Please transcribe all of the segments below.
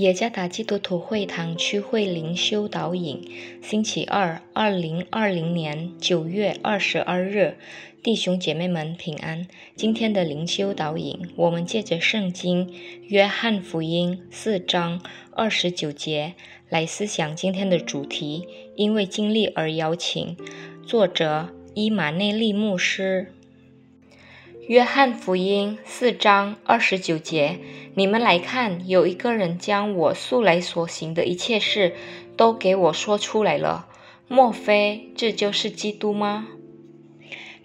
耶加达基督徒会堂区会灵修导引，星期二，二零二零年九月二十二日，弟兄姐妹们平安。今天的灵修导引，我们借着圣经约翰福音四章二十九节来思想今天的主题。因为经历而邀请，作者伊玛内利牧师。约翰福音四章二十九节，你们来看，有一个人将我素来所行的一切事都给我说出来了。莫非这就是基督吗？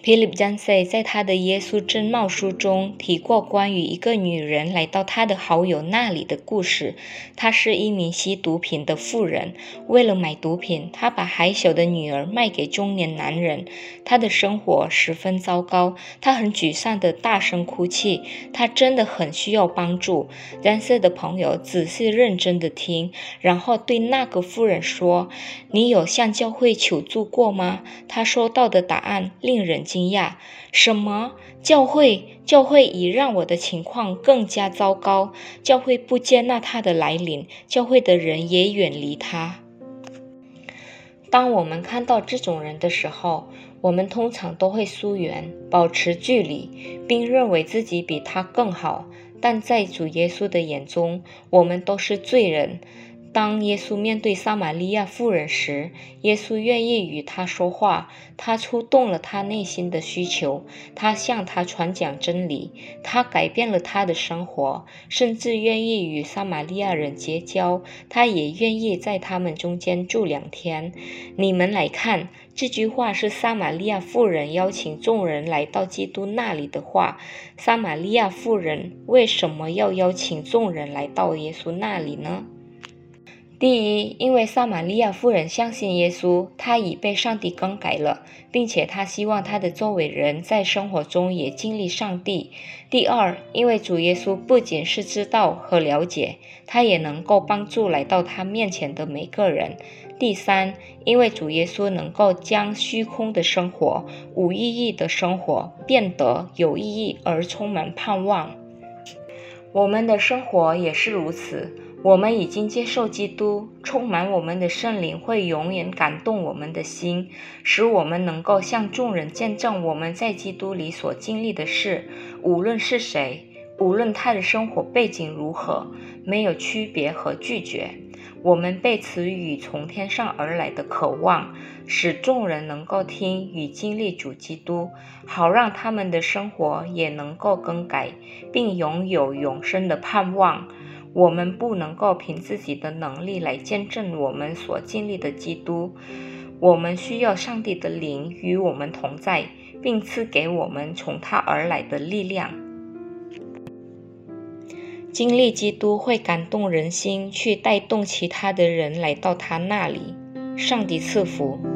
皮利普·詹塞在他的《耶稣真貌》书中提过关于一个女人来到他的好友那里的故事。她是一名吸毒品的妇人，为了买毒品，她把还小的女儿卖给中年男人。她的生活十分糟糕，她很沮丧地大声哭泣。她真的很需要帮助。詹塞的朋友仔细认真地听，然后对那个妇人说：“你有向教会求助过吗？”他收到的答案令人。惊讶？什么？教会？教会已让我的情况更加糟糕。教会不接纳他的来临，教会的人也远离他。当我们看到这种人的时候，我们通常都会疏远、保持距离，并认为自己比他更好。但在主耶稣的眼中，我们都是罪人。当耶稣面对撒玛利亚妇人时，耶稣愿意与她说话。他触动了她内心的需求，他向她传讲真理，他改变了他的生活，甚至愿意与撒玛利亚人结交。他也愿意在他们中间住两天。你们来看，这句话是撒玛利亚妇人邀请众人来到基督那里的话。撒玛利亚妇人为什么要邀请众人来到耶稣那里呢？第一，因为撒玛利亚妇人相信耶稣，她已被上帝更改了，并且她希望她的周围人在生活中也经历上帝。第二，因为主耶稣不仅是知道和了解，他也能够帮助来到他面前的每个人。第三，因为主耶稣能够将虚空的生活、无意义的生活变得有意义而充满盼望。我们的生活也是如此。我们已经接受基督，充满我们的圣灵会永远感动我们的心，使我们能够向众人见证我们在基督里所经历的事。无论是谁，无论他的生活背景如何，没有区别和拒绝。我们被赐予从天上而来的渴望，使众人能够听与经历主基督，好让他们的生活也能够更改，并拥有永生的盼望。我们不能够凭自己的能力来见证我们所经历的基督，我们需要上帝的灵与我们同在，并赐给我们从他而来的力量。经历基督会感动人心，去带动其他的人来到他那里。上帝赐福。